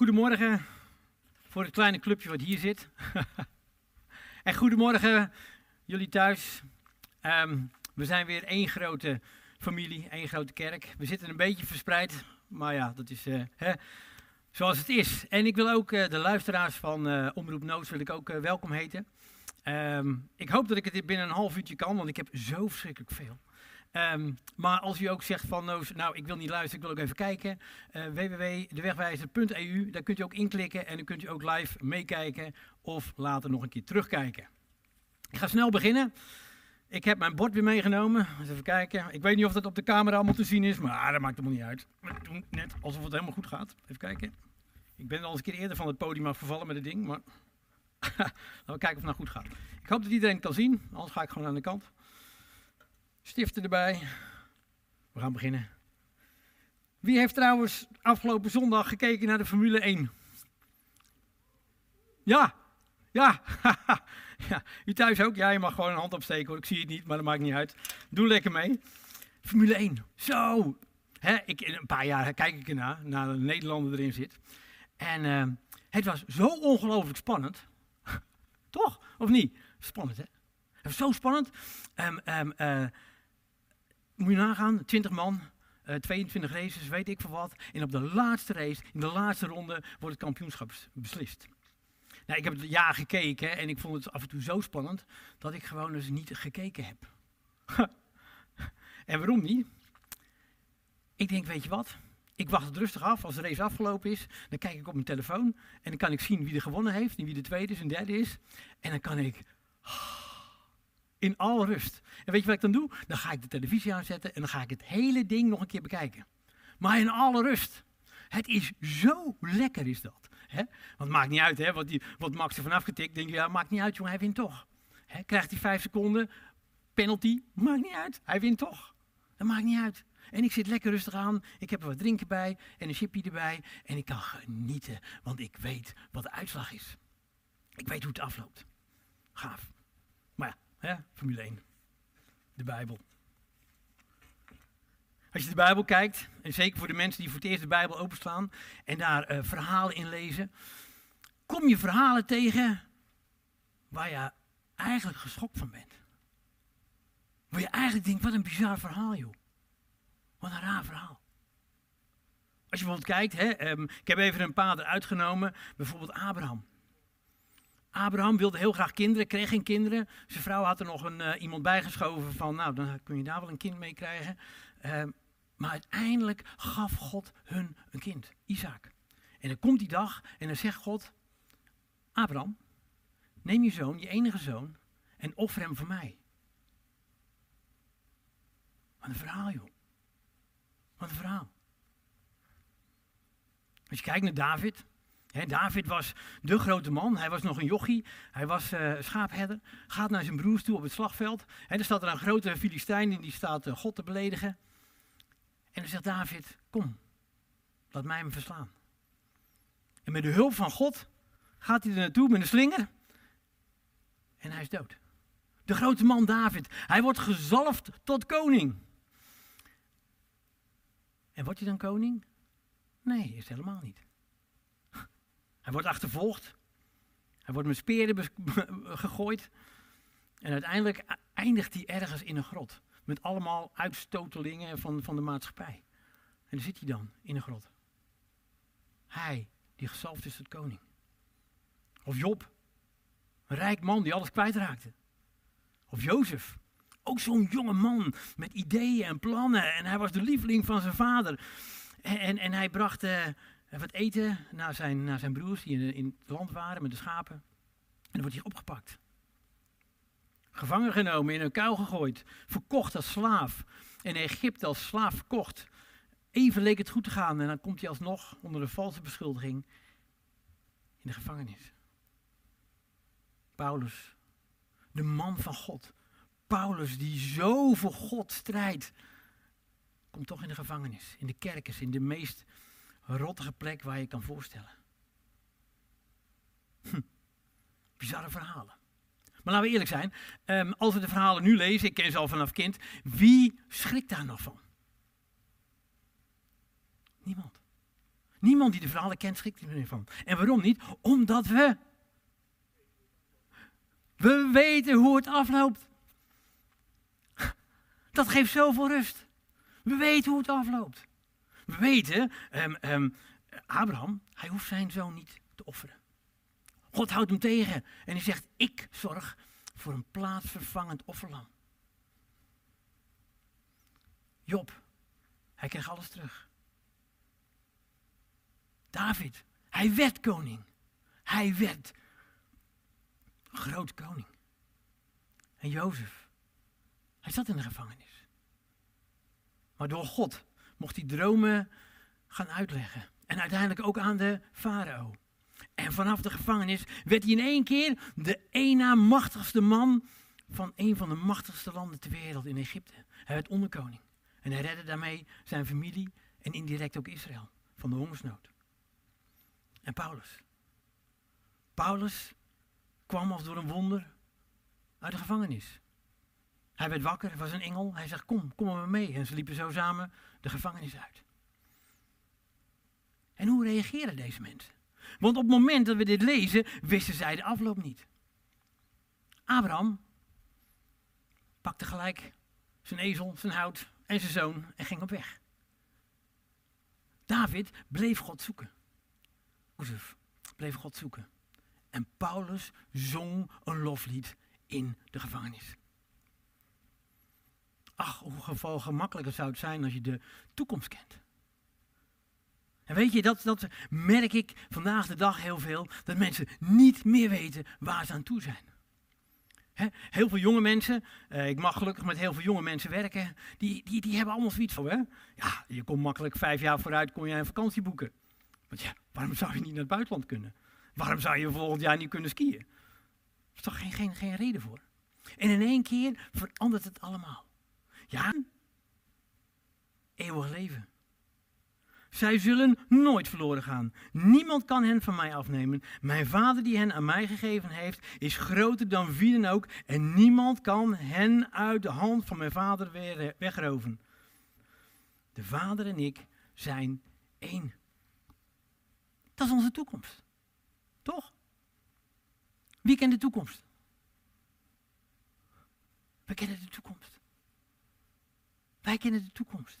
Goedemorgen voor het kleine clubje wat hier zit. en goedemorgen jullie thuis. Ehm, we zijn weer één grote familie, één grote kerk. We zitten een beetje verspreid, maar ja, dat is eh, hè, zoals het is. En ik wil ook eh, de luisteraars van eh, Omroep Noods wil ik ook welkom heten. Ehm, ik hoop dat ik het binnen een half uurtje kan, want ik heb zo verschrikkelijk veel. Um, maar als u ook zegt van, nou, nou, ik wil niet luisteren, ik wil ook even kijken. Uh, www.dewegwijzer.eu, daar kunt u ook inklikken en dan kunt u ook live meekijken of later nog een keer terugkijken. Ik ga snel beginnen. Ik heb mijn bord weer meegenomen. Even kijken. Ik weet niet of dat op de camera allemaal te zien is, maar dat maakt helemaal niet uit. We doen net alsof het helemaal goed gaat. Even kijken. Ik ben al eens een keer eerder van het podium afgevallen met het ding, maar laten we kijken of het nou goed gaat. Ik hoop dat iedereen het kan zien, anders ga ik gewoon aan de kant. Stiften erbij. We gaan beginnen. Wie heeft trouwens afgelopen zondag gekeken naar de Formule 1? Ja, ja, ja. U thuis ook? Ja, je mag gewoon een hand opsteken hoor. Ik zie het niet, maar dat maakt niet uit. Doe lekker mee. Formule 1. Zo. Hè, ik, in een paar jaar kijk ik ernaar, naar de Nederlander erin zit. En uh, het was zo ongelooflijk spannend. Toch? Of niet? Spannend, hè? Het was zo spannend. Um, um, uh, moet je nagaan, 20 man, uh, 22 races, weet ik veel wat. En op de laatste race, in de laatste ronde, wordt het kampioenschap beslist. Nou, ik heb het jaar gekeken en ik vond het af en toe zo spannend dat ik gewoon dus niet gekeken heb. en waarom niet? Ik denk, weet je wat? Ik wacht het rustig af. Als de race afgelopen is, dan kijk ik op mijn telefoon en dan kan ik zien wie er gewonnen heeft en wie de tweede is en derde is. En dan kan ik in alle rust. En weet je wat ik dan doe? Dan ga ik de televisie aanzetten en dan ga ik het hele ding nog een keer bekijken. Maar in alle rust. Het is zo lekker is dat. Want het maakt niet uit, hè? Wat, die, wat Max er vanaf getikt, denk je, ja, maakt niet uit, jongen, hij wint toch. Krijgt hij vijf seconden, penalty, maakt niet uit, hij wint toch. Dat maakt niet uit. En ik zit lekker rustig aan, ik heb er wat drinken bij en een chipje erbij. En ik kan genieten, want ik weet wat de uitslag is. Ik weet hoe het afloopt. Gaaf. Formule 1. De Bijbel. Als je de Bijbel kijkt, en zeker voor de mensen die voor het eerst de Bijbel openslaan en daar uh, verhalen in lezen, kom je verhalen tegen waar je eigenlijk geschokt van bent. Waar je eigenlijk denkt, wat een bizar verhaal joh. Wat een raar verhaal. Als je bijvoorbeeld kijkt, hè, um, ik heb even een paar eruit genomen, bijvoorbeeld Abraham. Abraham wilde heel graag kinderen, kreeg geen kinderen. Zijn vrouw had er nog een, uh, iemand bijgeschoven van, nou dan kun je daar wel een kind mee krijgen. Uh, maar uiteindelijk gaf God hun een kind, Isaac. En dan komt die dag en dan zegt God, Abraham, neem je zoon, je enige zoon, en offer hem voor mij. Wat een verhaal, joh. Wat een verhaal. Als je kijkt naar David. David was de grote man. Hij was nog een jochie. Hij was uh, schaapherder. Gaat naar zijn broers toe op het slagveld. En er staat er een grote Filistijn in die staat uh, God te beledigen. En dan zegt David, kom, laat mij hem verslaan. En met de hulp van God gaat hij er naartoe met een slinger. En hij is dood. De grote man David, hij wordt gezalfd tot koning. En wordt hij dan koning? Nee, is helemaal niet. Hij wordt achtervolgd. Hij wordt met speren gegooid. En uiteindelijk eindigt hij ergens in een grot. Met allemaal uitstotelingen van, van de maatschappij. En daar zit hij dan, in een grot. Hij, die gezalfd is tot koning. Of Job, een rijk man die alles kwijtraakte. Of Jozef, ook zo'n jonge man met ideeën en plannen. En hij was de lieveling van zijn vader. En, en, hij bracht uh, wat eten naar zijn, naar zijn broers die in, het land waren met de schapen. En dan wordt hij opgepakt. Gevangen genomen, in een kuil gegooid, verkocht als slaaf. In Egypte als slaaf verkocht. Even leek het goed te gaan en dan komt hij alsnog onder een valse beschuldiging in de gevangenis. Paulus, de man van God. Paulus die zo voor God strijdt, komt toch in de gevangenis, in de kerkers, in de meest rottige plek waar je kan voorstellen. Hm. Bizarre verhalen. Maar laten we eerlijk zijn, um, als we de verhalen nu lezen, ik ken ze al vanaf kind, wie schrikt daar nog van? Niemand. Niemand die de verhalen kent, schrikt er van. En waarom niet? Omdat we. We weten hoe het afloopt. Dat geeft zoveel rust. We weten hoe het afloopt. We weten, um, um, Abraham, hij hoeft zijn zoon niet te offeren. God houdt hem tegen en hij zegt, ik zorg voor een plaatsvervangend offerlam. Job, hij kreeg alles terug. David, hij werd koning. Hij werd groot koning. En Jozef, hij zat in de gevangenis. Maar door God mocht hij dromen gaan uitleggen. En uiteindelijk ook aan de farao. En vanaf de gevangenis werd hij in één keer de één na machtigste man van een van de machtigste landen ter wereld in Egypte. Hij werd onderkoning. En hij redde daarmee zijn familie en indirect ook Israël van de hongersnood. En Paulus. Paulus kwam als door een wonder uit de gevangenis. Hij werd wakker, was een engel. Hij zegt, kom, kom maar mee. En ze liepen zo samen de gevangenis uit. En hoe reageren deze mensen? Want op het moment dat we dit lezen, wisten zij de afloop niet. Abraham pakte gelijk zijn ezel, zijn hout en zijn zoon en ging op weg. David bleef God zoeken. Jozef bleef God zoeken. En Paulus zong een loflied in de gevangenis. Ach, hoe gemakkelijker zou het zijn als je de toekomst kent. En weet je, dat, dat merk ik vandaag de dag heel veel, dat mensen niet meer weten waar ze aan toe zijn. heel veel jonge mensen, eh, ik mag gelukkig met heel veel jonge mensen werken, die, die, die hebben allemaal zoiets van, hè? ja, je komt makkelijk vijf jaar vooruit, kon je een vakantie boeken. Want ja, waarom zou je niet naar het buitenland kunnen? Waarom zou je volgend jaar niet kunnen skiën? Er is toch geen, geen, geen reden voor. En in één keer verandert het allemaal. Ja, eeuwig leven. Zij zullen nooit verloren gaan. Niemand kan hen van mij afnemen. Mijn vader die hen aan mij gegeven heeft, is groter dan wie dan ook. En niemand kan hen uit de hand van mijn vader weer wegroven. De vader en ik zijn één. Dat is onze toekomst. Toch? Wie kent de toekomst? We kennen de toekomst. Wij kennen de toekomst.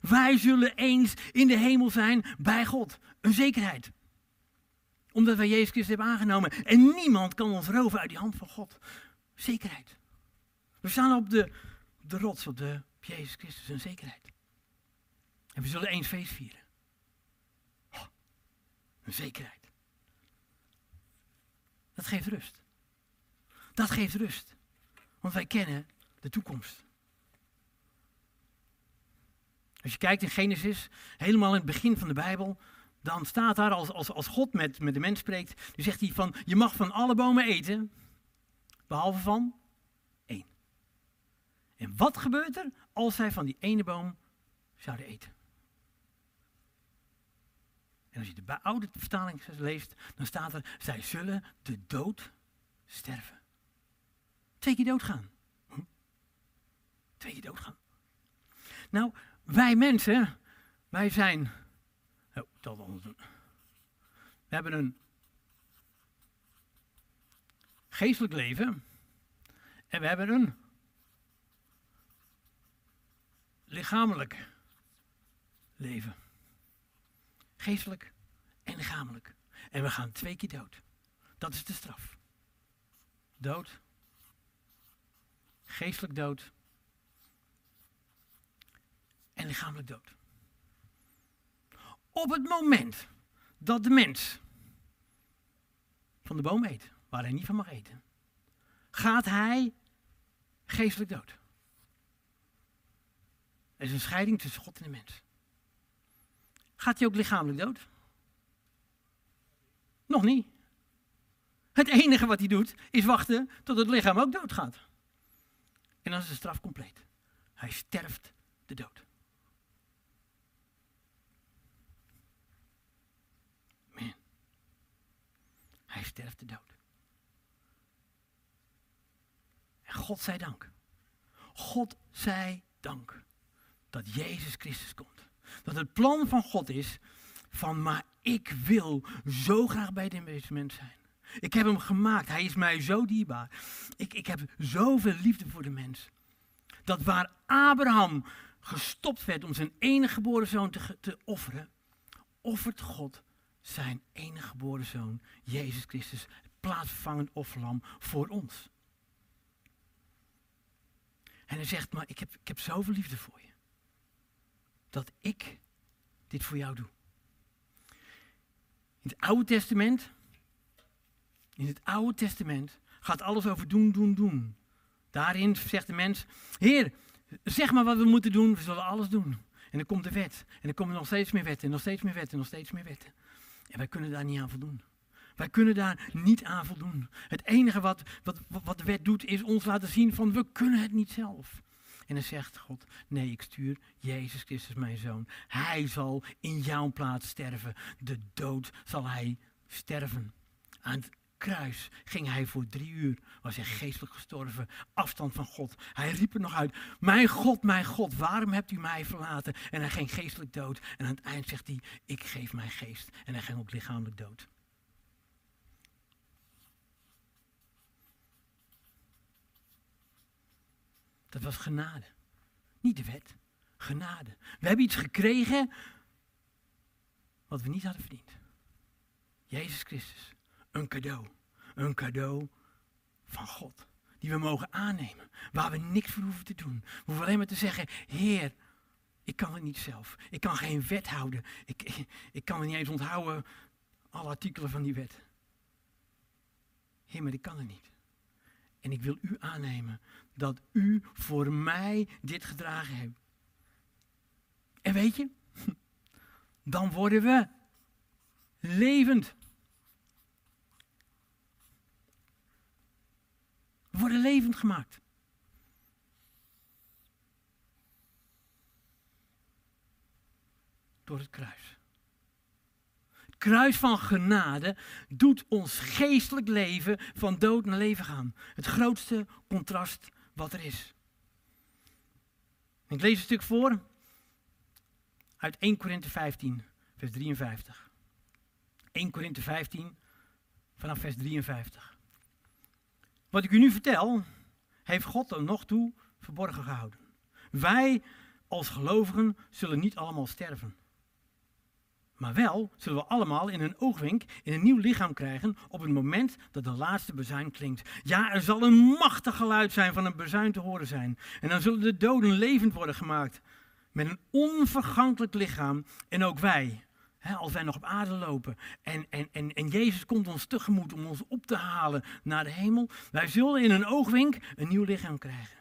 Wij zullen eens in de hemel zijn bij God. Een zekerheid. Omdat wij Jezus Christus hebben aangenomen. En niemand kan ons roven uit die hand van God. Zekerheid. We staan op de, de rots, op, de, Jezus Christus, een zekerheid. En we zullen eens feest vieren. Oh, een zekerheid. Dat geeft rust. Dat geeft rust. Want wij kennen de toekomst. Als je kijkt in Genesis, helemaal in het begin van de Bijbel, dan staat daar als, als, als God met, met de mens spreekt, dan zegt hij van, je mag van alle bomen eten, behalve van één. En wat gebeurt er als zij van die ene boom zouden eten? En als je de oude vertaling leest, dan staat er, zij zullen de dood sterven. Twee keer doodgaan. Hm? Twee keer doodgaan. Nou, wij mensen, wij zijn. Oh, dat doen. We hebben een geestelijk leven. En we hebben een lichamelijk leven. Geestelijk en lichamelijk. En we gaan twee keer dood. Dat is de straf. Dood. Geestelijk dood en lichamelijk dood. Op het moment dat de mens van de boom eet, waar hij niet van mag eten, gaat hij geestelijk dood. Er is een scheiding tussen God en de mens. Gaat hij ook lichamelijk dood? Nog niet. Het enige wat hij doet is wachten tot het lichaam ook doodgaat. En dan is de straf compleet. Hij sterft de dood. Hij sterft de dood. En God zij dank. God zij dank dat Jezus Christus komt. Dat het plan van God is van, maar ik wil zo graag bij deze mens zijn. Ik heb hem gemaakt. Hij is mij zo dierbaar. Ik, ik heb zoveel liefde voor de mens. Dat waar Abraham gestopt werd om zijn enige geboren zoon te, te offeren, offert God zijn enige geboren zoon, Jezus Christus, het plaatsvervangend offerlam voor ons. En hij zegt, maar ik heb, ik heb zoveel liefde voor je. Dat ik dit voor jou doe. In het Oude Testament, in het Oude Testament gaat alles over doen, doen, doen. Daarin zegt de mens, Heer, zeg maar wat we moeten doen, we zullen alles doen. En dan komt de wet. En dan komen nog steeds meer wetten, en nog steeds meer wetten, en nog steeds meer wetten. En wij kunnen daar niet aan voldoen. Wij kunnen daar niet aan voldoen. Het enige wat, wat, wat de wet doet, is ons laten zien van we kunnen het niet zelf. En dan zegt God, nee, ik stuur Jezus Christus, mijn zoon. Hij zal in jouw plaats sterven. De dood zal hij sterven. Aan het kruis ging hij voor drie uur, was hij geestelijk gestorven, afstand van God. Hij riep er nog uit, mijn God, mijn God, waarom hebt u mij verlaten? En hij ging geestelijk dood. En aan het eind zegt hij, ik geef mijn geest. En hij ging ook lichamelijk dood. Dat was genade. Niet de wet. Genade. We hebben iets gekregen wat we niet hadden verdiend. Jezus Christus. Een cadeau. Een cadeau van God. Die we mogen aannemen. Waar we niks voor hoeven te doen. We hoeven alleen maar te zeggen: Heer, ik kan het niet zelf. Ik kan geen wet houden. Ik, ik, kan het niet eens onthouden. Alle artikelen van die wet. Heer, maar ik kan het niet. En ik wil u aannemen dat u voor mij dit gedragen hebt. En weet je, dan worden we levend. Worden levend gemaakt. Door het kruis. Het kruis van genade doet ons geestelijk leven van dood naar leven gaan. Het grootste contrast wat er is. Ik lees een stuk voor uit 1 Korinthe 15, vers 53. 1 Korinthe 15, vanaf vers 53. Wat ik u nu vertel, heeft God er nog toe verborgen gehouden. Wij als gelovigen zullen niet allemaal sterven. Maar wel zullen we allemaal in een oogwink in een nieuw lichaam krijgen op het moment dat de laatste bezuin klinkt. Ja, er zal een machtig geluid zijn van een bezuin te horen zijn. En dan zullen de doden levend worden gemaakt met een onvergankelijk lichaam. En ook wij, als wij nog op aarde lopen en, en, en, en Jezus komt ons tegemoet om ons op te halen naar de hemel. Wij zullen in een oogwink een nieuw lichaam krijgen.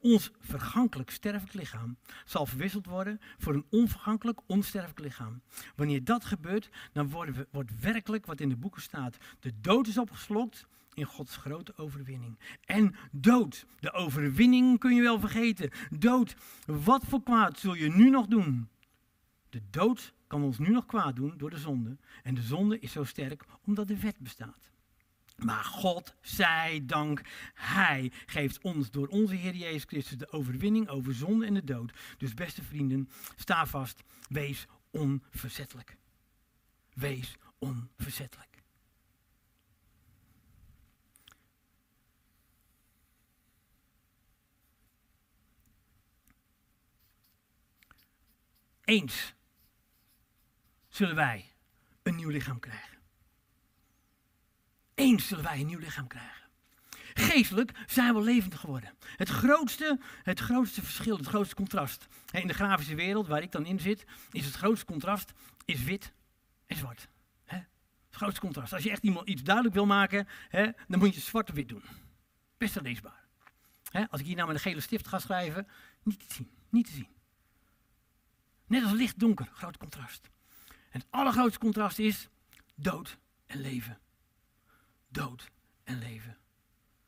Ons vergankelijk sterfelijk lichaam zal verwisseld worden voor een onvergankelijk onsterfelijk lichaam. Wanneer dat gebeurt, dan we, wordt werkelijk wat in de boeken staat. De dood is opgeslokt in Gods grote overwinning. En dood, de overwinning kun je wel vergeten. Dood, wat voor kwaad zul je nu nog doen? De dood kan ons nu nog kwaad doen door de zonde. En de zonde is zo sterk omdat de wet bestaat. Maar God zij dank, Hij geeft ons door onze Heer Jezus Christus de overwinning over zonde en de dood. Dus beste vrienden, sta vast, wees onverzettelijk. Wees onverzettelijk. Eens zullen wij een nieuw lichaam krijgen. Eens zullen wij een nieuw lichaam krijgen. Geestelijk zijn we levend geworden. Het grootste, het grootste verschil, het grootste contrast. In de grafische wereld waar ik dan in zit, is het grootste contrast is wit en zwart. Het grootste contrast. Als je echt iemand iets duidelijk wil maken, dan moet je zwart of wit doen. Best leesbaar. Als ik hier nou met een gele stift ga schrijven, niet te zien. Niet te zien. Net als licht donker, groot contrast. En het allergrootste contrast is dood en leven dood en leven.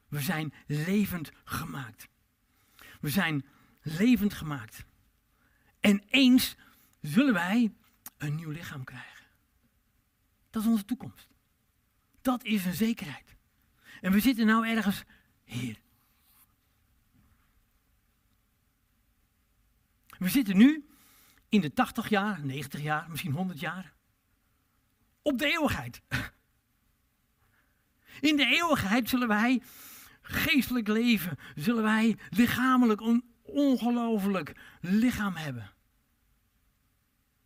We zijn levend gemaakt. We zijn levend gemaakt. En eens zullen wij een nieuw lichaam krijgen. Dat is onze toekomst. Dat is een zekerheid. En we zitten nou ergens hier. We zitten nu in de 80 jaar, 90 jaar, misschien 100 jaar. Op de eeuwigheid. In de eeuwigheid zullen wij geestelijk leven, zullen wij lichamelijk een ongelooflijk lichaam hebben.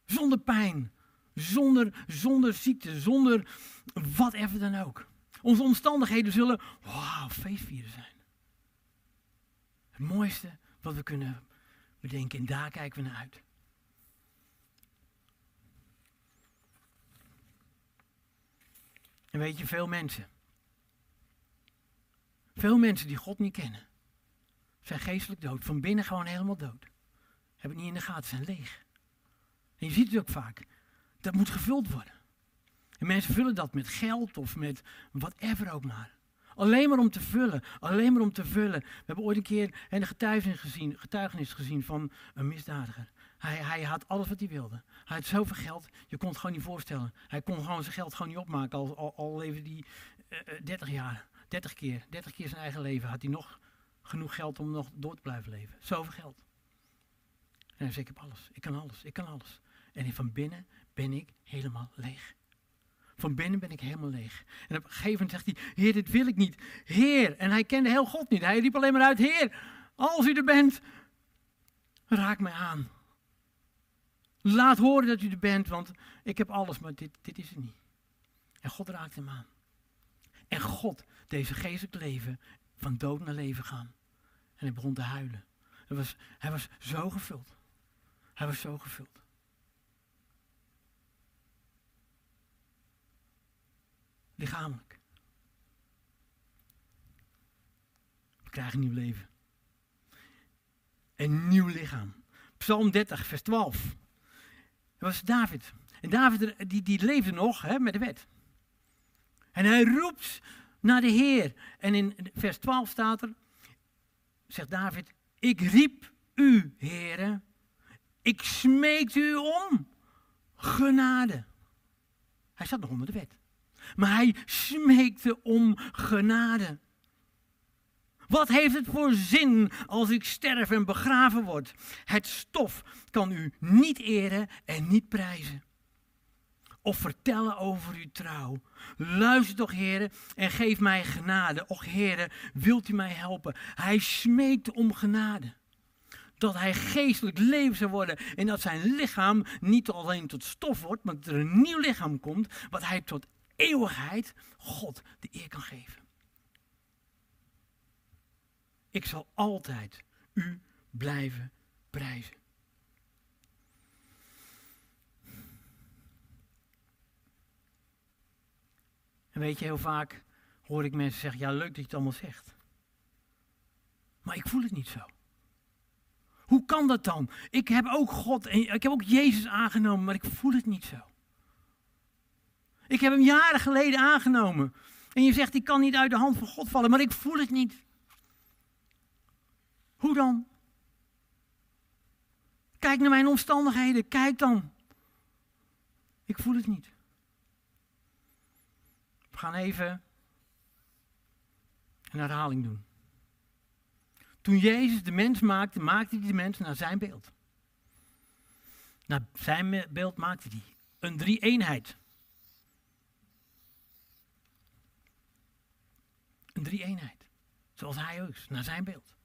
Zonder pijn, zonder, zonder ziekte, zonder wat even dan ook. Onze omstandigheden zullen, wauw, feestvieren zijn. Het mooiste wat we kunnen bedenken en daar kijken we naar uit. En weet je, veel mensen, veel mensen die God niet kennen, zijn geestelijk dood. Van binnen gewoon helemaal dood. Hebben het niet in de gaten, zijn leeg. En je ziet het ook vaak. Dat moet gevuld worden. En mensen vullen dat met geld of met whatever ook maar. Alleen maar om te vullen. Alleen maar om te vullen. We hebben ooit een keer een getuigenis gezien, getuigenis gezien van een misdadiger. Hij, hij had alles wat hij wilde. Hij had zoveel geld, je kon het gewoon niet voorstellen. Hij kon gewoon zijn geld gewoon niet opmaken, al, al, al leefde hij uh, 30 jaar. 30 keer, 30 keer zijn eigen leven had hij nog genoeg geld om nog door te blijven leven. Zoveel geld. En hij zei, ik heb alles, ik kan alles, ik kan alles. En van binnen ben ik helemaal leeg. Van binnen ben ik helemaal leeg. En op een gegeven moment zegt hij, Heer, dit wil ik niet. Heer, en hij kende heel God niet. Hij riep alleen maar uit, Heer, als u er bent, raak mij aan. Laat horen dat u er bent, want ik heb alles, maar dit, dit is het niet. En God raakte hem aan. En God, deze geestelijk leven, van dood naar leven gaan. En hij begon te huilen. Hij was, hij was zo gevuld. Hij was zo gevuld. Lichamelijk. We krijgen een nieuw leven. Een nieuw lichaam. Psalm 30, vers 12. Dat was David. En David die, die leefde nog hè, met de wet. En hij roept naar de Heer. En in vers 12 staat er, zegt David, ik riep u, Heere, ik smeek u om genade. Hij zat nog onder de wet. Maar hij smeekte om genade. Wat heeft het voor zin als ik sterf en begraven word? Het stof kan u niet eren en niet prijzen. Of vertellen over uw trouw. Luister toch, heren, en geef mij genade. Och, heren, wilt u mij helpen? Hij smeekte om genade. Dat hij geestelijk leven zou worden. En dat zijn lichaam niet alleen tot stof wordt, maar dat er een nieuw lichaam komt. Wat hij tot eeuwigheid God de eer kan geven. Ik zal altijd u blijven prijzen. En weet je, heel vaak hoor ik mensen zeggen, ja leuk dat je het allemaal zegt. Maar ik voel het niet zo. Hoe kan dat dan? Ik heb ook God en ik heb ook Jezus aangenomen, maar ik voel het niet zo. Ik heb hem jaren geleden aangenomen. En je zegt, ik kan niet uit de hand van God vallen, maar ik voel het niet. Hoe dan? Kijk naar mijn omstandigheden, kijk dan. Ik voel het niet. We gaan even een herhaling doen. Toen Jezus de mens maakte, maakte hij de mens naar zijn beeld. Naar zijn beeld maakte hij een drie-eenheid. Een drie-eenheid. Zoals hij ook, naar zijn beeld.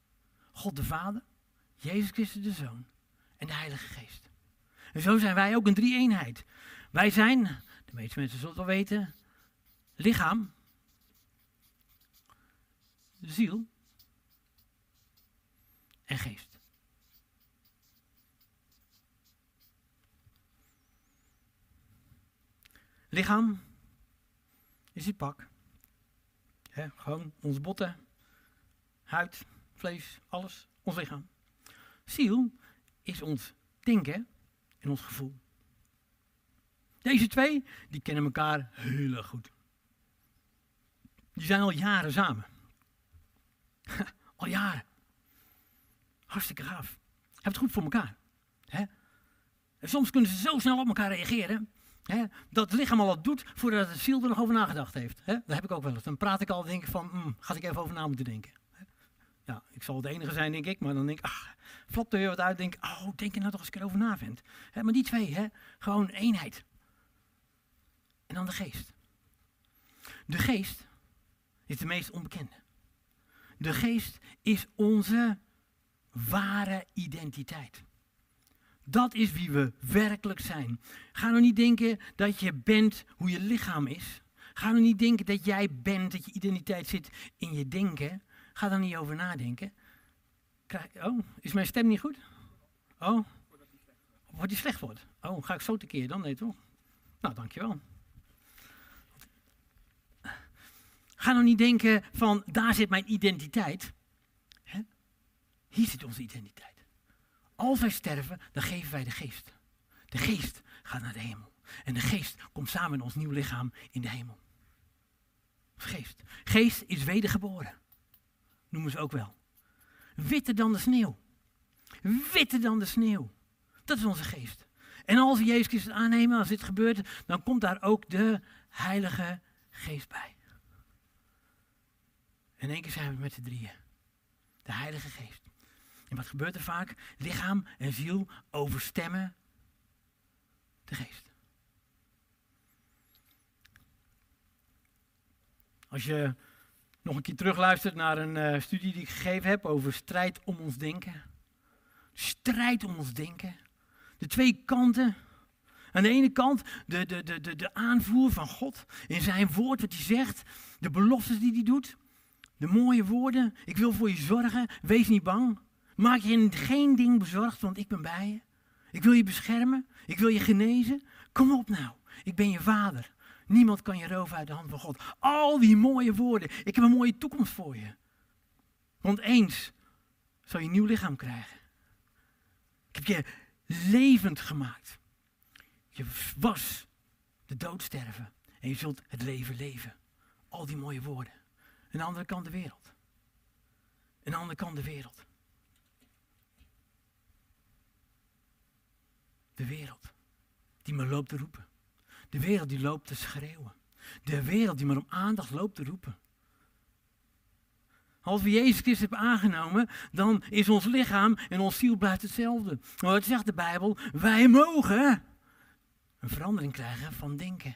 God de Vader, Jezus Christus de Zoon en de Heilige Geest. En zo zijn wij ook een drie-eenheid. Wij zijn, de meeste mensen zullen het wel weten, lichaam, ziel en geest. Lichaam is het pak. gewoon onze botten, huid, vlees, alles, ons lichaam. Ziel is ons denken en ons gevoel. Deze twee, die kennen elkaar heel erg goed. Die zijn al jaren samen. al jaren. Hartstikke gaaf. Hebben het goed voor elkaar. En soms kunnen ze zo snel op elkaar reageren. Dat het lichaam al wat doet voordat het ziel er nog over nagedacht heeft. Dat heb ik ook wel eens. Dan praat ik al denk ik van, mm, ga ik even over na moeten denken. Ja, ik zal het enige zijn, denk ik, maar dan denk ik, ach, er weer wat uit. Denk oh, denk er nou toch eens een keer over na, vent. Maar die twee, hè, gewoon eenheid. En dan de geest. De geest is de meest onbekende. De geest is onze ware identiteit. Dat is wie we werkelijk zijn. Ga nou niet denken dat je bent hoe je lichaam is. Ga nou niet denken dat jij bent, dat je identiteit zit in je denken. Ga daar niet over nadenken. oh, is mijn stem niet goed? Oh, wordt die slecht wordt? Oh, ga ik zo tekeer dan? Nee toch? Nou, dankjewel. Ga nou niet denken van, daar zit mijn identiteit. Hier zit onze identiteit. Als wij sterven, dan geven wij de geest. De geest gaat naar de hemel. En de geest komt samen in ons nieuw lichaam in de hemel. Geest. Geest is wedergeboren. Noemen ze ook wel. Witter dan de sneeuw. Witter dan de sneeuw. Dat is onze geest. En als we Jezus Christus aannemen, als dit gebeurt, dan komt daar ook de Heilige Geest bij. In één keer zijn we met de drieën. De Heilige Geest. En wat gebeurt er vaak? Lichaam en ziel overstemmen de geest. Als je nog een keer terugluistert naar een uh, studie die ik gegeven heb over strijd om ons denken. Strijd om ons denken. De twee kanten. Aan de ene kant de, de, de, de, de aanvoer van God in zijn woord, wat hij zegt. De beloftes die hij doet. De mooie woorden. Ik wil voor je zorgen. Wees niet bang. Maak je geen ding bezorgd, want ik ben bij je. Ik wil je beschermen. Ik wil je genezen. Kom op nou. Ik ben je vader. Niemand kan je roven uit de hand van God. Al die mooie woorden. Ik heb een mooie toekomst voor je. Want eens zal je een nieuw lichaam krijgen. Ik heb je levend gemaakt. Je was de dood sterven. En je zult het leven leven. Al die mooie woorden. Een andere kant de wereld. Een andere kant de wereld. De wereld die me loopt te roepen. De wereld die loopt te schreeuwen. De wereld die maar om aandacht loopt te roepen. Als we Jezus Christus hebben aangenomen, dan is ons lichaam en ons ziel blijft hetzelfde. Maar wat zegt de Bijbel? Wij mogen een verandering krijgen van denken.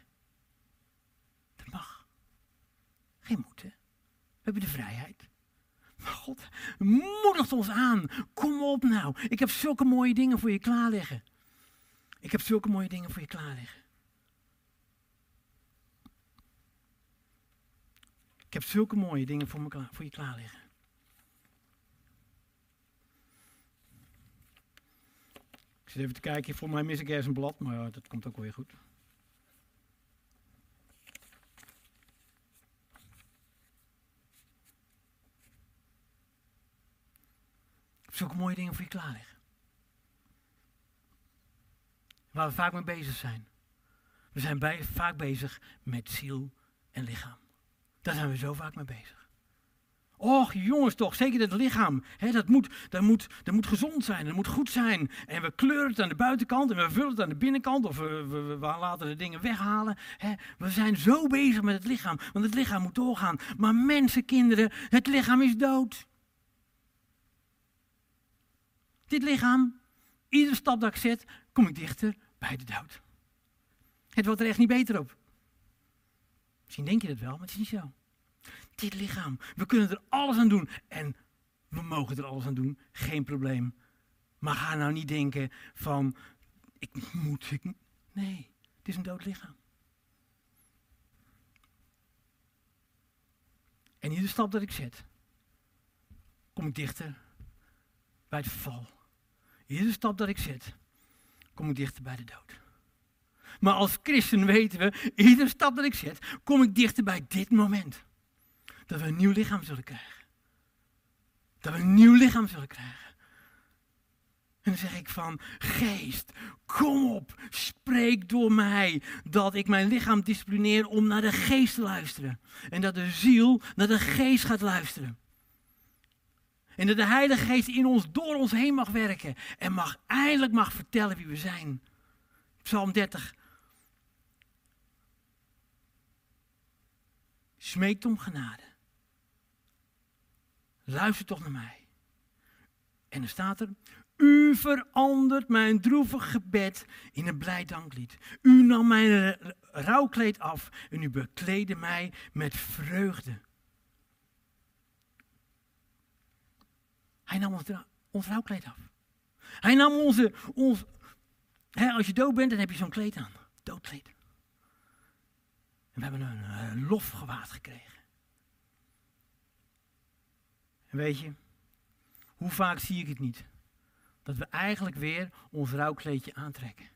Dat mag. Geen moeten. We hebben de vrijheid. Maar God moedigt ons aan. Kom op nou. Ik heb zulke mooie dingen voor je klaarleggen. Ik heb zulke mooie dingen voor je klaarleggen. Heb zulke mooie dingen voor, me voor je klaar liggen. Ik zit even te kijken, voor mij mis ik ergens een blad, maar dat komt ook weer goed. Zulke mooie dingen voor je klaar liggen. Waar we vaak mee bezig zijn. We zijn bij, vaak bezig met ziel en lichaam. Daar zijn we zo vaak mee bezig. Och, jongens toch, zeker het lichaam. Hè, dat, moet, dat, moet, dat moet gezond zijn, dat moet goed zijn. En we kleuren het aan de buitenkant en we vullen het aan de binnenkant. Of we, we, laten de dingen weghalen. Hè. We zijn zo bezig met het lichaam, want het lichaam moet doorgaan. Maar mensen, kinderen, het lichaam is dood. Dit lichaam, iedere stap dat ik zet, kom ik dichter bij de dood. Het wordt er echt niet beter op. Misschien denk je dat wel, maar het is niet zo. Dit lichaam, we kunnen er alles aan doen. En we mogen er alles aan doen, geen probleem. Maar ga nou niet denken van, ik moet, ik Nee, het is een dood lichaam. En iedere stap dat ik zet, kom ik dichter bij het verval. Iedere stap dat ik zet, kom ik dichter bij de dood. Maar als christen weten we, iedere stap dat ik zet, kom ik dichter bij dit moment. Dat we een nieuw lichaam zullen krijgen. Dat we een nieuw lichaam zullen krijgen. En dan zeg ik van, geest, kom op, spreek door mij dat ik mijn lichaam disciplineer om naar de geest te luisteren. En dat de ziel naar de geest gaat luisteren. En dat de Heilige Geest in ons, door ons heen mag werken. En mag eindelijk mag vertellen wie we zijn. Psalm 30, smeekt om genade. luister toch naar mij. En dan staat er, u verandert mijn droevig gebed in een blij danklied. U nam mijn rouwkleed af en u bekleedde mij met vreugde. Hij nam ons, ons rouwkleed af. Hij nam onze, hè, als je dood bent, dan heb je zo'n kleed aan. Doodkleed. En we hebben een, een lofgewaad gekregen. En weet je, hoe vaak zie ik het niet? Dat we eigenlijk weer ons rouwkleedje aantrekken.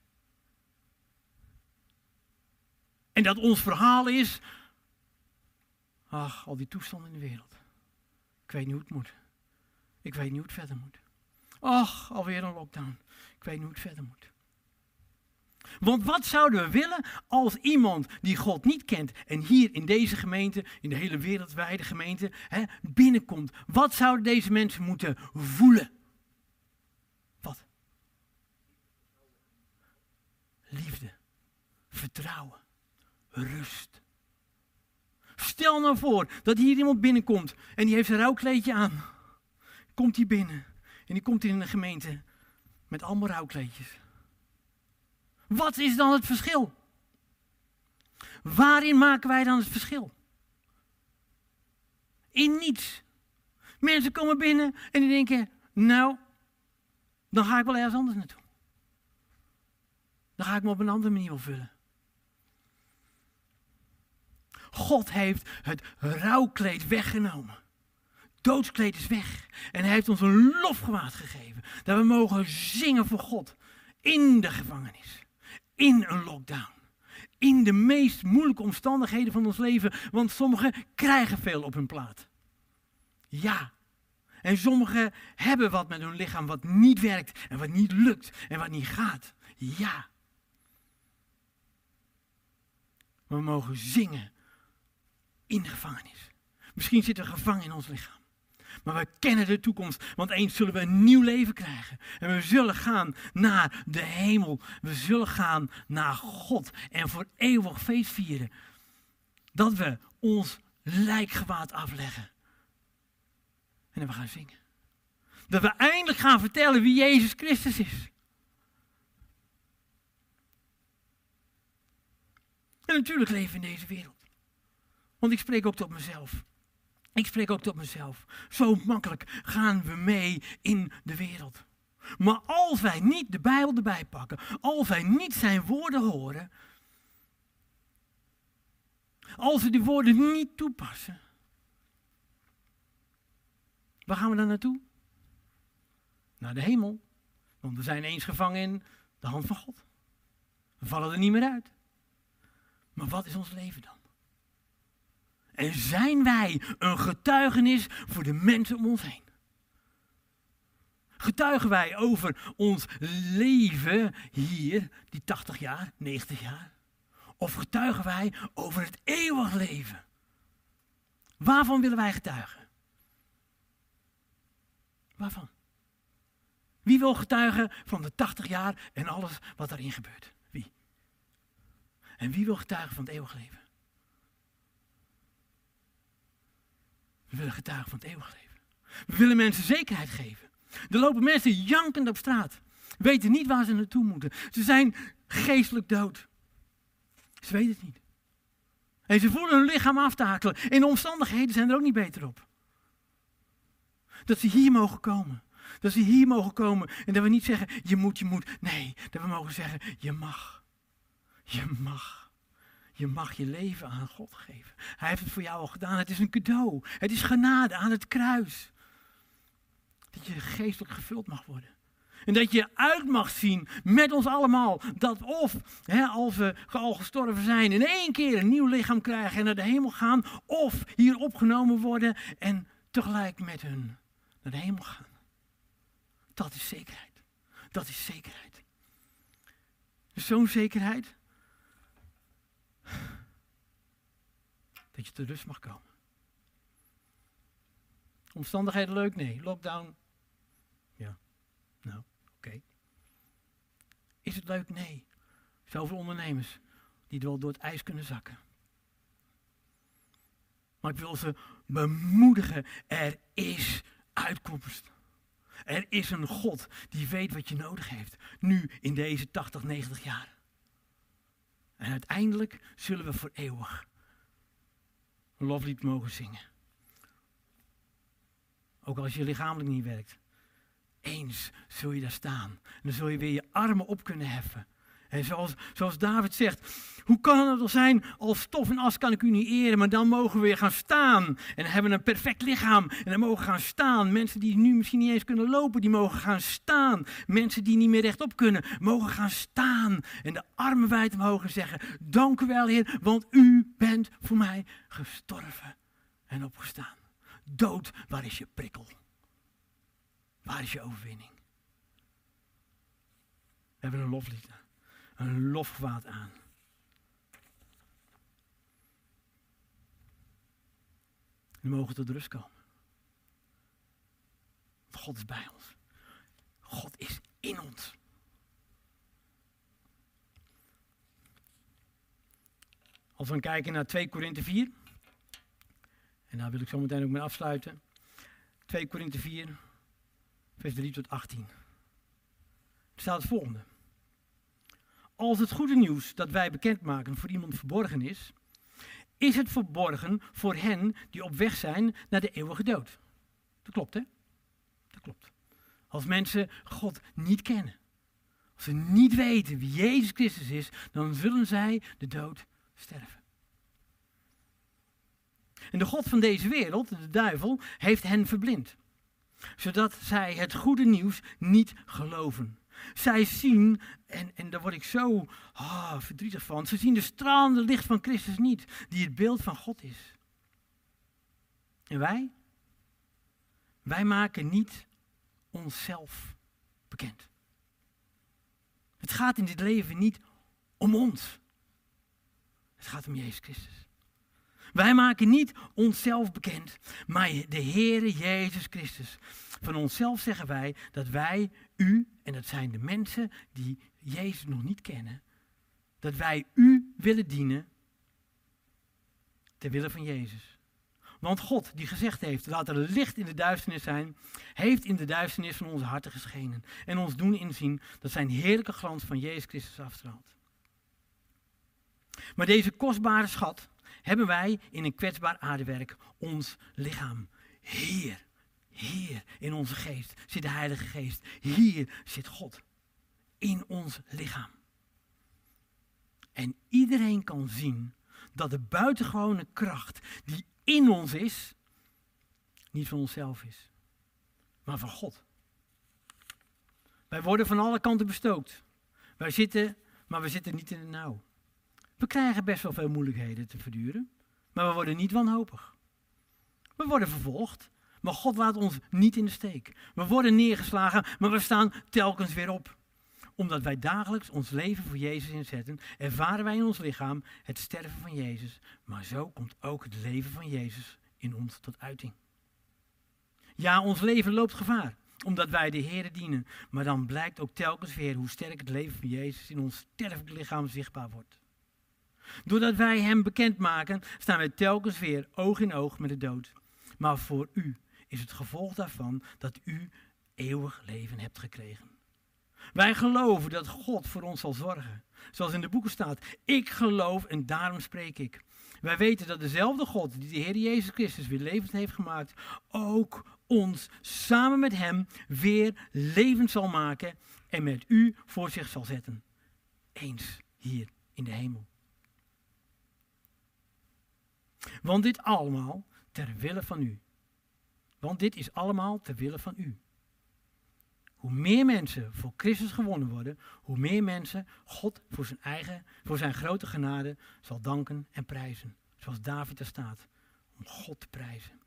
En dat ons verhaal is, ach, al die toestanden in de wereld. Ik weet niet hoe het moet. Ik weet niet hoe het verder moet. Ach, alweer een lockdown. Ik weet niet hoe het verder moet. Want wat zouden we willen als iemand die God niet kent en hier in deze gemeente, in de hele wereldwijde gemeente, hè, binnenkomt? Wat zouden deze mensen moeten voelen? Wat? Liefde, vertrouwen, rust. Stel nou voor dat hier iemand binnenkomt en die heeft een rouwkleedje aan. Komt hij binnen en die komt in een gemeente met allemaal rouwkleedjes. Wat is dan het verschil? Waarin maken wij dan het verschil? In niets. Mensen komen binnen en die denken, nou, dan ga ik wel ergens anders naartoe. Dan ga ik me op een andere manier wel vullen. God heeft het rouwkleed weggenomen. Doodskleed is weg. En hij heeft ons een lofgewaad gegeven. Dat we mogen zingen voor God. In de gevangenis in een lockdown. In de meest moeilijke omstandigheden van ons leven, want sommigen krijgen veel op hun plaat. Ja. En sommigen hebben wat met hun lichaam wat niet werkt en wat niet lukt en wat niet gaat. Ja. We mogen zingen in de gevangenis. Misschien zit er gevangen in ons lichaam. Maar we kennen de toekomst, want eens zullen we een nieuw leven krijgen. En we zullen gaan naar de hemel. We zullen gaan naar God en voor eeuwig feest vieren. Dat we ons lijkgewaad afleggen. En dan we gaan zingen. Dat we eindelijk gaan vertellen wie Jezus Christus is. En natuurlijk leven in deze wereld. Want ik spreek ook tot mezelf. Ik spreek ook tot mezelf. Zo makkelijk gaan we mee in de wereld. Maar als wij niet de Bijbel erbij pakken, als wij niet zijn woorden horen, als we die woorden niet toepassen, waar gaan we dan naartoe? Naar de hemel. Want we zijn eens gevangen in de hand van God. We vallen er niet meer uit. Maar wat is ons leven dan? En zijn wij een getuigenis voor de mensen om ons heen? Getuigen wij over ons leven hier, die 80 jaar, 90 jaar? Of getuigen wij over het eeuwig leven? Waarvan willen wij getuigen? Waarvan? Wie wil getuigen van de 80 jaar en alles wat daarin gebeurt? Wie? En wie wil getuigen van het eeuwig leven? We willen getuigen van het eeuwig leven. We willen mensen zekerheid geven. Er lopen mensen jankend op straat. Weten niet waar ze naartoe moeten. Ze zijn geestelijk dood. Ze weten het niet. En ze voelen hun lichaam aftakelen. En de omstandigheden zijn er ook niet beter op. Dat ze hier mogen komen. Dat ze hier mogen komen. En dat we niet zeggen, je moet, je moet. Nee, dat we mogen zeggen, je mag. Je mag. Je mag je leven aan God geven. Hij heeft het voor jou al gedaan. Het is een cadeau. Het is genade aan het kruis. Dat je geestelijk gevuld mag worden. En dat je uit mag zien met ons allemaal. Dat of, hè, als we al gestorven zijn, in één keer een nieuw lichaam krijgen en naar de hemel gaan. Of hier opgenomen worden en tegelijk met hun naar de hemel gaan. Dat is zekerheid. Dat is zekerheid. Zo'n zekerheid Dat je te rust mag komen. Omstandigheden leuk? Nee. Lockdown? Ja. Nou, oké. Is het leuk? Nee. Zoveel ondernemers die wel door het ijs kunnen zakken. Maar ik wil ze bemoedigen. Er is uitkomst. Er is een God die weet wat je nodig heeft. Nu in deze 80, 90 jaar. En uiteindelijk zullen we voor eeuwig een loflied mogen zingen. Ook als je lichamelijk niet werkt. Eens zul je daar staan. En dan zul je weer je armen op kunnen heffen. En zoals, zoals David zegt, hoe kan het wel zijn, als stof en as kan ik u niet eren, maar dan mogen we weer gaan staan. En hebben een perfect lichaam en dan mogen gaan staan. Mensen die nu misschien niet eens kunnen lopen, die mogen gaan staan. Mensen die niet meer rechtop kunnen, mogen gaan staan. En de armen wijd omhoog en zeggen, dank u wel Heer, want u bent voor mij gestorven en opgestaan. Dood, waar is je prikkel? Waar is je overwinning? We hebben een loflied een lofgewaad aan. We mogen tot rust komen. Want God is bij ons. God is in ons. Als we kijken naar 2 Korinthe 4. En daar wil ik zo meteen ook mee afsluiten. 2 Korinthe 4, vers 3 tot 18. Er staat het volgende. Als het goede nieuws dat wij bekendmaken voor iemand verborgen is, is het verborgen voor hen die op weg zijn naar de eeuwige dood. Dat klopt, hè? Dat klopt. Als mensen God niet kennen, als ze niet weten wie Jezus Christus is, dan zullen zij de dood sterven. En de God van deze wereld, de duivel, heeft hen verblind, zodat zij het goede nieuws niet geloven. Zij zien, en, en daar word ik zo oh, verdrietig van, ze zien de stralende licht van Christus niet, die het beeld van God is. En wij? Wij maken niet onszelf bekend. Het gaat in dit leven niet om ons. Het gaat om Jezus Christus. Wij maken niet onszelf bekend, maar de Heere Jezus Christus. Van onszelf zeggen wij dat wij u, en dat zijn de mensen die Jezus nog niet kennen, dat wij u willen dienen ter wille van Jezus. Want God, die gezegd heeft, laat er licht in de duisternis zijn, heeft in de duisternis van onze harten geschenen. En ons doen inzien dat zijn heerlijke glans van Jezus Christus afstraalt. Maar deze kostbare schat hebben wij in een kwetsbaar aardewerk, ons lichaam. Heer, hier in onze geest zit de Heilige Geest. Hier zit God. In ons lichaam. En iedereen kan zien dat de buitengewone kracht die in ons is, niet van onszelf is, maar van God. Wij worden van alle kanten bestookt. Wij zitten, maar we zitten niet in het nauw. We krijgen best wel veel moeilijkheden te verduren, maar we worden niet wanhopig. We worden vervolgd, maar God laat ons niet in de steek. We worden neergeslagen, maar we staan telkens weer op. Omdat wij dagelijks ons leven voor Jezus inzetten, ervaren wij in ons lichaam het sterven van Jezus. Maar zo komt ook het leven van Jezus in ons tot uiting. Ja, ons leven loopt gevaar, omdat wij de Heer dienen. Maar dan blijkt ook telkens weer hoe sterk het leven van Jezus in ons sterfelijk lichaam zichtbaar wordt. Doordat wij Hem bekendmaken, staan wij telkens weer oog in oog met de dood. Maar voor u is het gevolg daarvan dat u eeuwig leven hebt gekregen. Wij geloven dat God voor ons zal zorgen. Zoals in de boeken staat, ik geloof en daarom spreek ik. Wij weten dat dezelfde God die de Heer Jezus Christus weer levend heeft gemaakt, ook ons samen met Hem weer levend zal maken en met u voor zich zal zetten. Eens hier in de hemel. Want dit allemaal ter wille van u. Want dit is allemaal ter wille van u. Hoe meer mensen voor Christus gewonnen worden, hoe meer mensen God voor zijn eigen, voor zijn grote genade zal danken en prijzen. Zoals David er staat, om God te prijzen.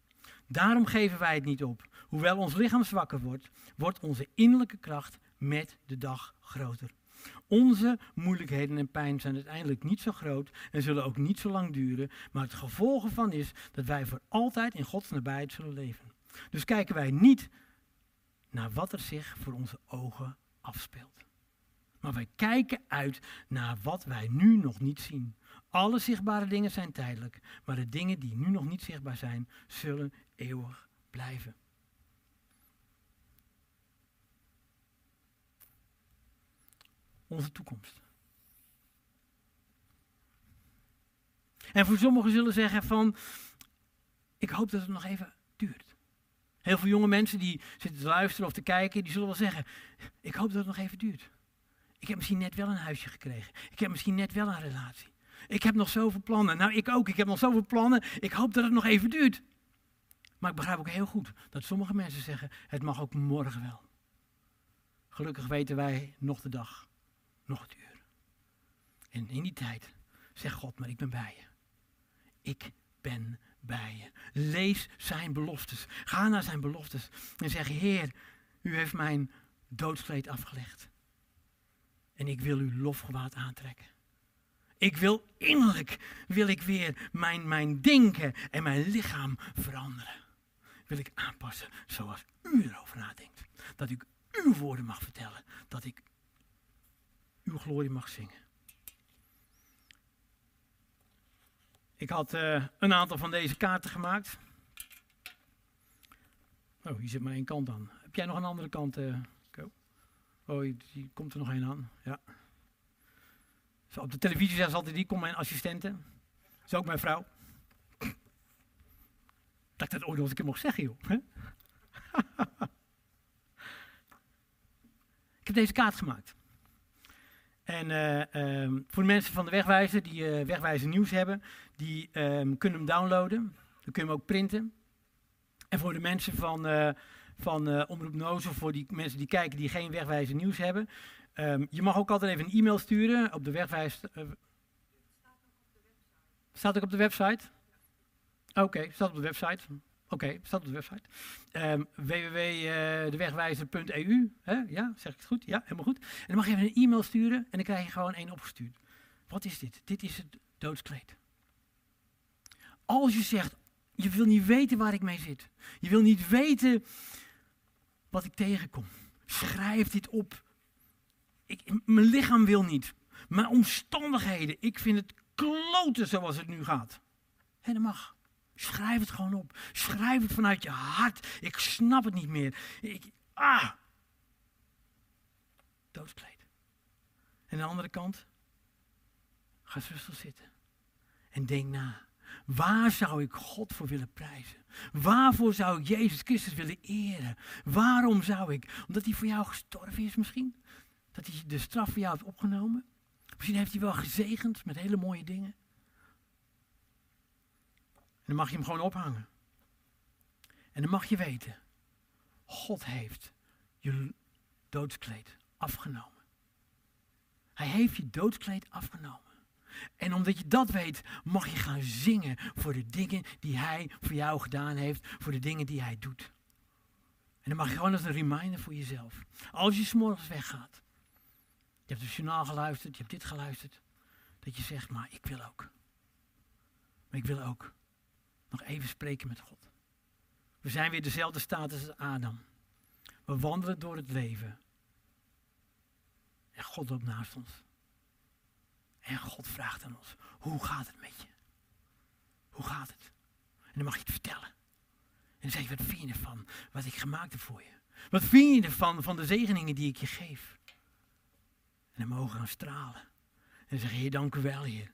Daarom geven wij het niet op. Hoewel ons lichaam zwakker wordt, wordt onze innerlijke kracht met de dag groter. Onze moeilijkheden en pijn zijn uiteindelijk niet zo groot en zullen ook niet zo lang duren, maar het gevolg ervan is dat wij voor altijd in Gods nabijheid zullen leven. Dus kijken wij niet naar wat er zich voor onze ogen afspeelt. Maar wij kijken uit naar wat wij nu nog niet zien. Alle zichtbare dingen zijn tijdelijk, maar de dingen die nu nog niet zichtbaar zijn, zullen eeuwig blijven. Onze toekomst. En voor sommigen zullen zeggen van, ik hoop dat het nog even duurt. Heel veel jonge mensen die zitten te luisteren of te kijken, die zullen wel zeggen, ik hoop dat het nog even duurt. Ik heb misschien net wel een huisje gekregen. Ik heb misschien net wel een relatie. Ik heb nog zoveel plannen. Nou, ik ook. Ik heb nog zoveel plannen. Ik hoop dat het nog even duurt. Maar ik begrijp ook heel goed dat sommige mensen zeggen, het mag ook morgen wel. Gelukkig weten wij nog de dag, nog het uur. En in die tijd zegt God, maar ik ben bij je. Ik ben bij je. Lees zijn beloftes. Ga naar zijn beloftes en zeg, Heer, u heeft mijn doodskleed afgelegd. En ik wil uw lofgewaad aantrekken. Ik wil innerlijk, wil ik weer mijn, mijn denken en mijn lichaam veranderen. Wil ik aanpassen zoals u erover nadenkt. Dat ik uw woorden mag vertellen. Dat ik uw glorie mag zingen. Ik had uh, een aantal van deze kaarten gemaakt. Oh, hier zit maar één kant aan. Heb jij nog een andere kant, uh, Oh, die komt er nog één aan. Ja. Zo, op de televisie zeggen ze altijd, die komt mijn assistente. Dat is ook mijn vrouw. Dat ik dat ooit nog een keer mocht zeggen, joh. ik heb deze kaart gemaakt. En uh, um, voor de mensen van de Wegwijzer die uh, Wegwijzer nieuws hebben, die um, kunnen hem downloaden. Dan kun je hem ook printen. En voor de mensen van, uh, van Omroep Nozel, voor die mensen die kijken die geen Wegwijzer nieuws hebben. Um, je mag ook altijd even een e-mail sturen op de Wegwijzer. staat ook op de website? Oké, okay, staat op de website. Oké, staat op de website. Um, www.dewegwijzer.eu. Ja, zeg ik het goed? Ja, helemaal goed. En dan mag je even een e-mail sturen en dan krijg je gewoon één opgestuurd. Wat is dit? Dit is het doodskleed. Als je zegt, je wil niet weten waar ik mee zit. Je wil niet weten wat ik tegenkom. Schrijf dit op. Ik, mijn lichaam wil niet. Mijn omstandigheden. Ik vind het kloten zoals het nu gaat. En dat mag. Schrijf het gewoon op. Schrijf het vanuit je hart. Ik snap het niet meer. Ik, ah! Doodskleed. En aan de andere kant, ga rustig zitten. En denk na. Waar zou ik God voor willen prijzen? Waarvoor zou ik Jezus Christus willen eren? Waarom zou ik? Omdat hij voor jou gestorven is misschien? Dat hij de straf voor jou heeft opgenomen? Misschien heeft hij wel gezegend met hele mooie dingen. En dan mag je hem gewoon ophangen. En dan mag je weten, God heeft je doodskleed afgenomen. Hij heeft je doodskleed afgenomen. En omdat je dat weet, mag je gaan zingen voor de dingen die hij voor jou gedaan heeft, voor de dingen die hij doet. En dan mag je gewoon als een reminder voor jezelf. Als je s'morgens weggaat, je hebt het journaal geluisterd, je hebt dit geluisterd, dat je zegt, maar ik wil ook. Maar ik wil ook nog even spreken met God. We zijn weer dezelfde status als Adam. We wandelen door het leven. En God loopt naast ons. En God vraagt aan ons, hoe gaat het met je? Hoe gaat het? En dan mag je het vertellen. En dan zeg je, wat vind je ervan? Wat ik gemaakt heb voor je. Wat vind je ervan, van de zegeningen die ik je geef? En dan mogen we gaan stralen. En dan zeggen, Heer, dank u wel, Heer.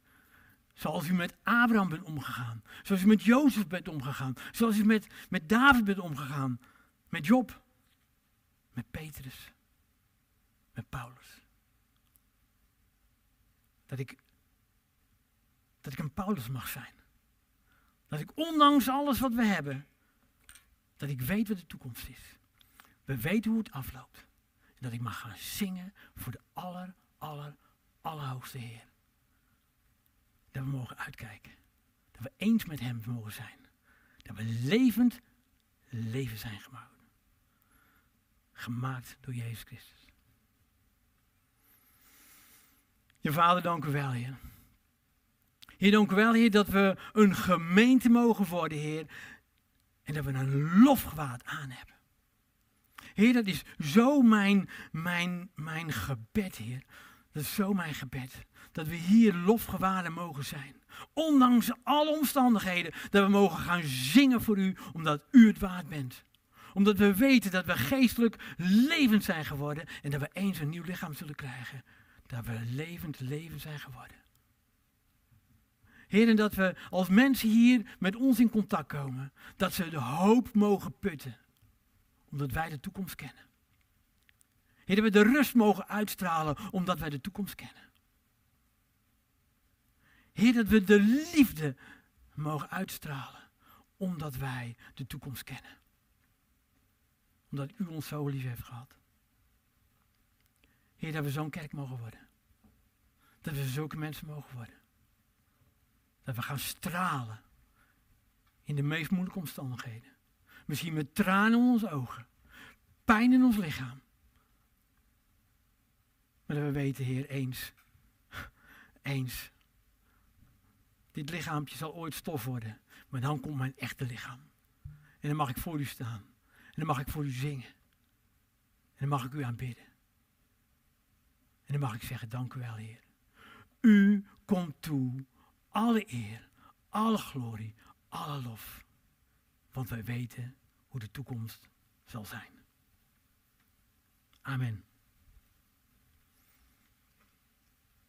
Zoals u met Abraham bent omgegaan. Zoals u met Jozef bent omgegaan. Zoals u met, met David bent omgegaan. Met Job. Met Petrus. Met Paulus. Dat ik, dat ik een Paulus mag zijn. Dat ik ondanks alles wat we hebben, dat ik weet wat de toekomst is. We weten hoe het afloopt. En dat ik mag gaan zingen voor de aller, aller, allerhoogste Heer dat we mogen uitkijken. Dat we eens met Hem mogen zijn. Dat we levend leven zijn gemaakt. Gemaakt door Jezus Christus. Je vader, dank u wel, Heer. Heer, dank u wel, Heer, dat we een gemeente mogen worden, Heer. En dat we een lofgewaad aan hebben. Heer, dat is zo mijn, mijn, mijn gebed, Heer. Dat is zo mijn gebed dat we hier lofgewaarde mogen zijn. Ondanks alle omstandigheden, dat we mogen gaan zingen voor u, omdat u het waard bent. Omdat we weten dat we geestelijk levend zijn geworden en dat we eens een nieuw lichaam zullen krijgen. Dat we levend leven zijn geworden. Heer, en dat we als mensen hier met ons in contact komen, dat ze de hoop mogen putten, omdat wij de toekomst kennen. Heer, dat we de rust mogen uitstralen, omdat wij de toekomst kennen. Heer, dat we de liefde mogen uitstralen, omdat wij de toekomst kennen. Omdat u ons zo lief heeft gehad. Heer, dat we zo'n kerk mogen worden. Dat we zulke mensen mogen worden. Dat we gaan stralen in de meest moeilijke omstandigheden. Misschien met tranen in onze ogen, pijn in ons lichaam. Maar dat we weten, Heer, eens, eens, dit lichaampje zal ooit stof worden, maar dan komt mijn echte lichaam. En dan mag ik voor u staan. En dan mag ik voor u zingen. En dan mag ik u aanbidden. En dan mag ik zeggen, dank u wel, Heer. U komt toe alle eer, alle glorie, alle lof. Want wij weten hoe de toekomst zal zijn. Amen.